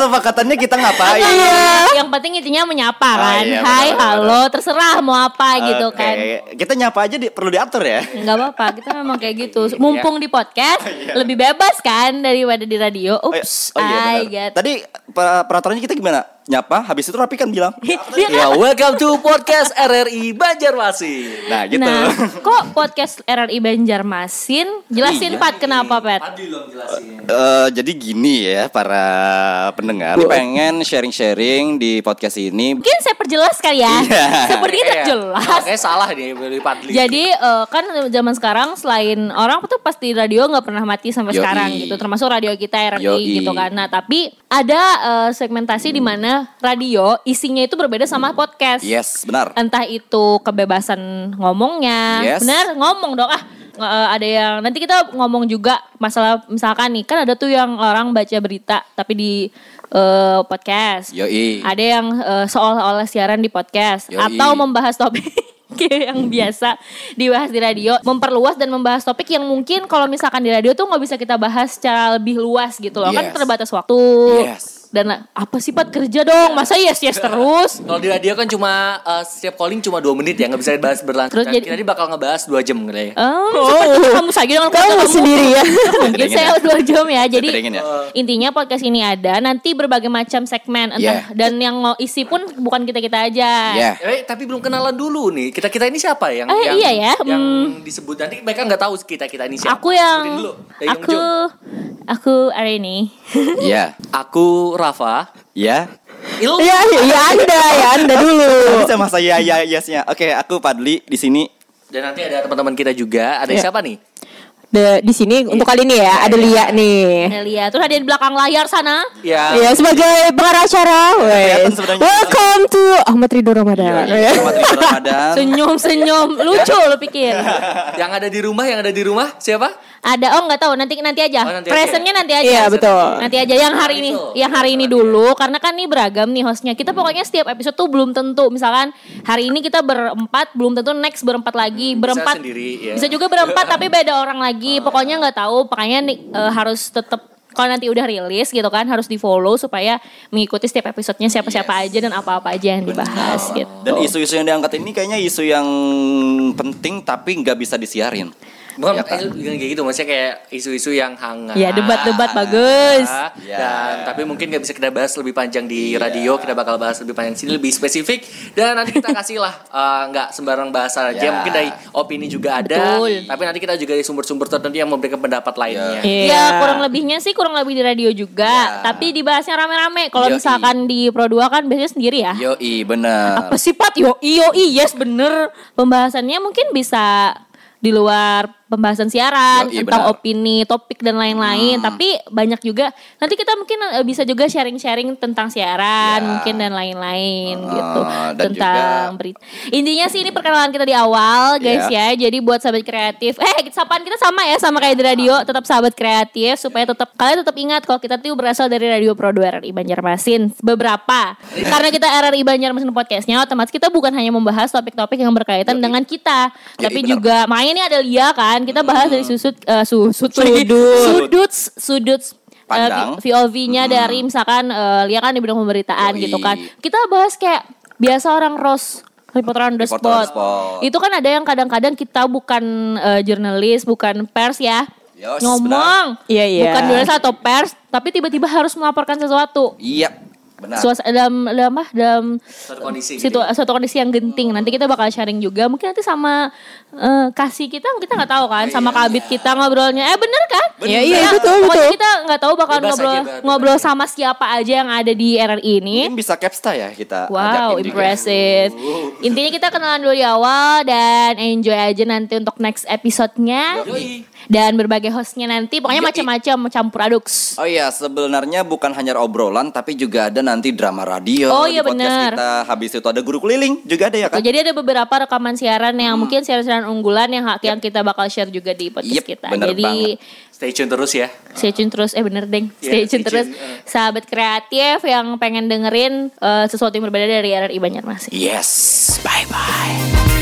kesepakatannya kita ngapain? Yang penting intinya menyapa Oh, kan. iya, Hai, benar, halo, terserah mau apa gitu Oke, kan. Kita nyapa aja di, perlu diatur ya. Enggak apa-apa, kita memang kayak gitu. Iya. Mumpung di podcast lebih bebas kan daripada di radio. Oh, iya- Ups, oh iya I benar. get. Tadi per- peraturannya kita gimana? Nyapa, habis itu Rapi kan bilang. Iya? Ya, welcome to podcast RRI Banjarmasin. Nah, gitu. Nah, kok podcast RRI Banjarmasin? Jelasin Iya. Pat kenapa Pat? Eh, jadi gini ya para pendengar pengen sharing-sharing di podcast ini. Mungkin saya perjelas kali ya. Iya. Seperti itu jelas. Kayak salah nih beli Padli. Jadi eh, kan zaman sekarang selain orang tuh pasti radio nggak pernah mati sampai Yoi. sekarang gitu, termasuk radio kita RRI Yoi. gitu kan. Nah tapi ada eh, segmentasi di mana radio isinya itu berbeda sama podcast. Yes, benar. Entah itu kebebasan ngomongnya, Yes. benar ngomong dong ah. Eh, ada yang nanti kita ngomong juga masalah misalkan nih kan ada tuh yang orang baca berita tapi di eh, podcast. Yoi. Ada yang eh, seolah-olah siaran di podcast Yoi. atau membahas topik yang biasa dibahas di radio, memperluas dan membahas topik yang mungkin kalau misalkan di radio tuh nggak bisa kita bahas secara lebih luas gitu loh, kan Yes. terbatas waktu. Yes. Dan apa sih Pat kerja dong, masa yes yes terus? Kalau di radio kan cuma eh, setiap calling cuma 2 menit ya nggak bisa dibahas berlanjut. Terus Dan jadi- kita ini bakal ngebahas 2 jam gitu ya. Oh, seperti kamu saja dengan kamu sendiri ya. Mungkin saya ya. dua jam ya. Jadi ya. intinya podcast ini ada nanti berbagai macam segmen entah Yeah. dan yang ngo- isi pun bukan kita kita aja. Ya. Eh, tapi belum kenalan dulu nih. Kita kita ini siapa yang Eh, yang, iya ya, yang hmm. disebut nanti mereka nggak tahu kita kita ini siapa. Aku yang yang aku Arini. Ya. aku Rafa. Ya. Il Ya, ya Anda, ya Anda dulu. Bisa masa ya ya yesnya. Oke, aku Padli di sini. dan nanti ada teman-teman kita juga. Ada Iya. siapa nih? De, di sini untuk kali ini ya ada Lia nih. Nelia terus ada di belakang layar sana. Ya. Ya sebagai pengarah acara, sebenarnya. Welcome to Ahmad Ridho Ramadan. Ya. Selamat Idul Ramadan. Senyum senyum lucu lo pikir. Yang ada di rumah, yang ada di rumah siapa? Ada oh nggak tahu nanti nanti aja. Oh, nanti aja. Presentnya nanti aja. Iya, betul. Nanti aja yang hari ini, yang hari ini dulu karena kan ini beragam nih hostnya. Kita pokoknya setiap episode tuh belum tentu. Misalkan hari ini kita berempat, belum tentu next berempat lagi. Berempat sendiri, ya. Bisa juga berempat tapi beda orang lagi. Pokoknya nggak tahu. Makanya nih eh, harus tetap kalau nanti udah rilis gitu kan harus di follow supaya mengikuti setiap episodenya siapa-siapa aja dan apa-apa aja yang dibahas gitu. Dan isu-isu yang diangkat ini kayaknya isu yang penting tapi nggak bisa disiarin. Bukan Ya kan? bukan kayak gitu, maksudnya kayak isu-isu yang hangat. Ya, debat-debat bagus. Ya, Ya. Dan tapi mungkin nggak bisa kita bahas lebih panjang di radio, kita bakal bahas lebih panjang di sini lebih spesifik dan nanti kita kasih lah eh, nggak sembarang bahasa aja, Ya. mungkin dari opini juga ada. Betul. Tapi nanti kita juga dari sumber-sumber tertentu yang memberikan pendapat lainnya. Iya. Ya kurang lebihnya sih kurang lebih di radio juga, Ya. tapi dibahasnya rame-rame. Kalau misalkan di Pro 2 kan biasanya sendiri ya. Yoi, bener. Apa sih Pat? Yo iyo yes bener. Pembahasannya mungkin bisa di luar pembahasan siaran Yoi, tentang benar. opini, topik dan lain-lain. Tapi banyak juga nanti kita mungkin eh, bisa juga sharing-sharing tentang siaran Ya. mungkin dan lain-lain Ah, gitu dan tentang berita. Intinya sih ini perkenalan kita di awal guys Ya. ya. Jadi buat sahabat kreatif, eh sapaan kita sama ya sama kayak di radio, tetap sahabat kreatif supaya tetap kalian tetap ingat kalau kita tuh berasal dari Radio Pro 2 RRI Banjarmasin beberapa. Karena kita RRI Banjarmasin podcastnya otomatis kita bukan hanya membahas topik-topik yang berkaitan dengan kita, Yoi, tapi juga main ini ada Lia kan. Kita bahas dari susut eh, susut Sudut. sudut sudut eh, Pandang. VOV-nya dari misalkan eh, Lia kan di bidang pemberitaan Yoi. gitu kan. Kita bahas kayak biasa orang Ros Reporter on the Reporter on the spot. spot. Itu kan ada yang kadang-kadang kita bukan eh, jurnalis, bukan pers ya. Yos, Ngomong. Iya, iya. Bukan jurnalis atau pers, tapi tiba-tiba harus melaporkan sesuatu. Iya, benar. Suas dalam dalam apa? Dalam Suatu kondisi. situ suatu kondisi yang genting. Nanti kita bakal sharing juga. Mungkin nanti sama eh, kasih kita kita nggak tahu kan, sama kabit kita ngobrolnya. Eh bener kan? Iya, iya, Ya, betul, pokoknya betul. kita nggak tahu bakal Bebas ngobrol aja, ngobrol sama siapa aja yang ada di RRI ini. Mungkin bisa capsta ya kita. Wow, juga. impressive. Intinya kita kenalan dulu di awal dan enjoy aja nanti untuk next episode-nya. Yoi. Dan berbagai hostnya nanti, pokoknya macam-macam campur aduk. Oh iya, sebenarnya bukan hanya obrolan tapi juga ada nanti drama radio Oh di iya, podcast benar. kita. Habis itu ada guru keliling juga ada ya kan? Jadi ada beberapa rekaman siaran yang mungkin siaran-siaran unggulan yang yang kita bakal share juga di podcast Yep, kita. bener Jadi banget. Stay tune terus ya. stay tune terus eh bener deng Iya, stay stay tune terus tune, eh. sahabat kreatif yang pengen dengerin eh, sesuatu yang berbeda dari RRI Banjarmasin. Yes, bye bye.